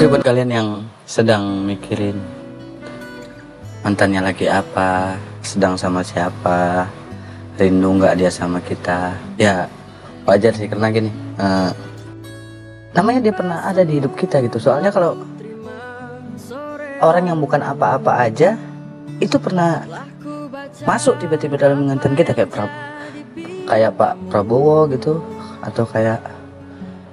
Oke buat kalian yang sedang mikirin mantannya lagi apa, sedang sama siapa, rindu nggak dia sama kita, ya wajar sih karena gini, eh, namanya dia pernah ada di hidup kita gitu. Soalnya kalau orang yang bukan apa-apa aja itu pernah masuk tiba-tiba dalam ingatan kita kayak Prab kayak Pak Prabowo gitu atau kayak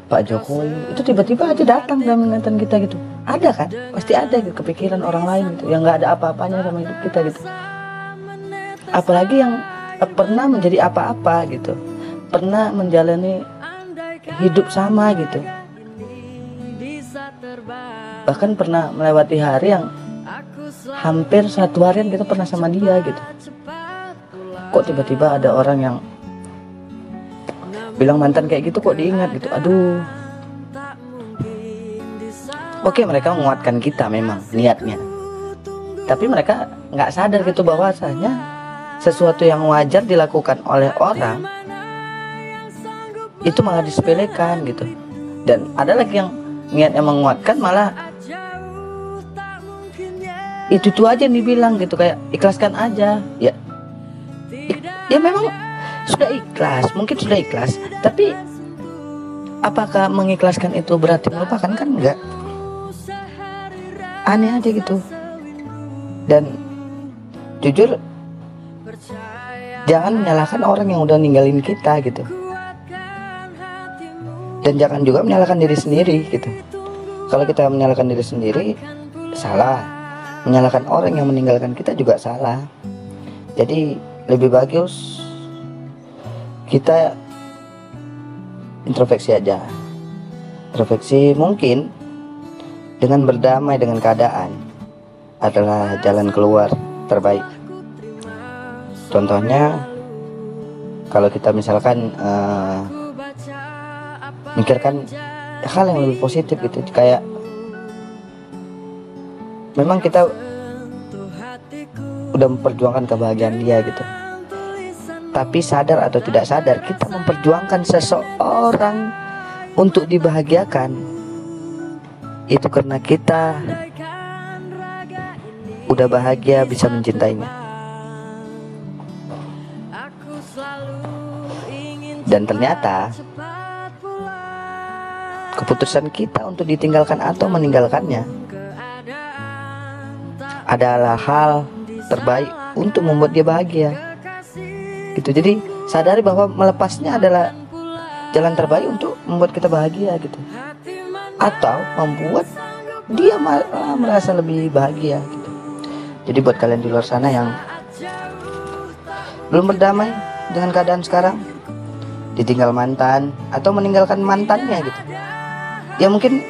Pak Jokowi itu tiba-tiba aja datang dalam ingatan kita gitu. Ada kan? Pasti ada gitu kepikiran orang lain gitu yang nggak ada apa-apanya sama hidup kita gitu. Apalagi yang pernah menjadi apa-apa gitu. Pernah menjalani hidup sama gitu. Bahkan pernah melewati hari yang hampir satu harian kita pernah sama dia gitu. Kok tiba-tiba ada orang yang bilang mantan kayak gitu kok diingat gitu. Aduh. Oke mereka menguatkan kita memang niatnya. Tapi mereka nggak sadar gitu bahwasanya sesuatu yang wajar dilakukan oleh orang itu malah disepelekan gitu. Dan ada lagi yang niatnya menguatkan malah itu tuh aja yang dibilang gitu kayak ikhlaskan aja. Ya ya memang sudah ikhlas mungkin sudah ikhlas. Tapi apakah mengikhlaskan itu berarti melupakan? Kan enggak. Aneh aja gitu. Dan jujur jangan menyalahkan orang yang udah ninggalin kita gitu. Dan jangan juga menyalahkan diri sendiri gitu. Kalau kita menyalahkan diri sendiri salah. Menyalahkan orang yang meninggalkan kita juga salah. Jadi lebih bagus kita introspeksi aja. Introspeksi mungkin dengan berdamai dengan keadaan adalah jalan keluar terbaik. Contohnya kalau kita misalkan uh, mikirkan hal yang lebih positif gitu. Kayak memang kita udah memperjuangkan kebahagiaan dia gitu tapi sadar atau tidak sadar kita memperjuangkan seseorang untuk dibahagiakan. Itu karena kita udah bahagia bisa mencintainya. Dan ternyata keputusan kita untuk ditinggalkan atau meninggalkannya adalah hal terbaik untuk membuat dia bahagia gitu. Jadi sadari bahwa melepasnya adalah jalan terbaik untuk membuat kita bahagia gitu. Atau membuat dia malah merasa lebih bahagia gitu. Jadi buat kalian di luar sana yang belum berdamai dengan keadaan sekarang ditinggal mantan atau meninggalkan mantannya gitu. Ya mungkin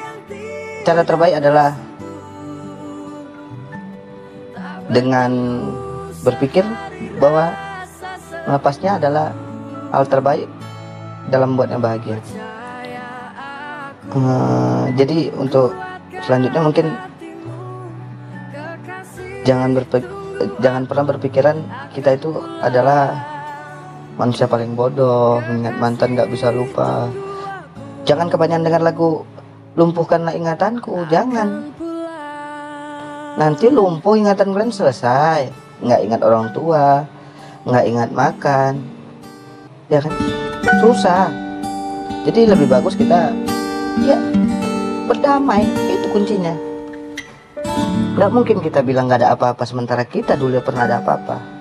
cara terbaik adalah dengan berpikir bahwa melepasnya adalah hal terbaik dalam membuatnya bahagia. Uh, jadi untuk selanjutnya mungkin jangan berpikir jangan pernah berpikiran kita itu adalah manusia paling bodoh mengingat mantan nggak bisa lupa. Jangan kebanyakan dengar lagu lumpuhkanlah ingatanku jangan. Nanti lumpuh ingatan kalian selesai nggak ingat orang tua nggak ingat makan. Ya kan? Susah. Jadi lebih bagus kita ya berdamai. Itu kuncinya. Nggak mungkin kita bilang nggak ada apa-apa sementara kita dulu pernah ada apa-apa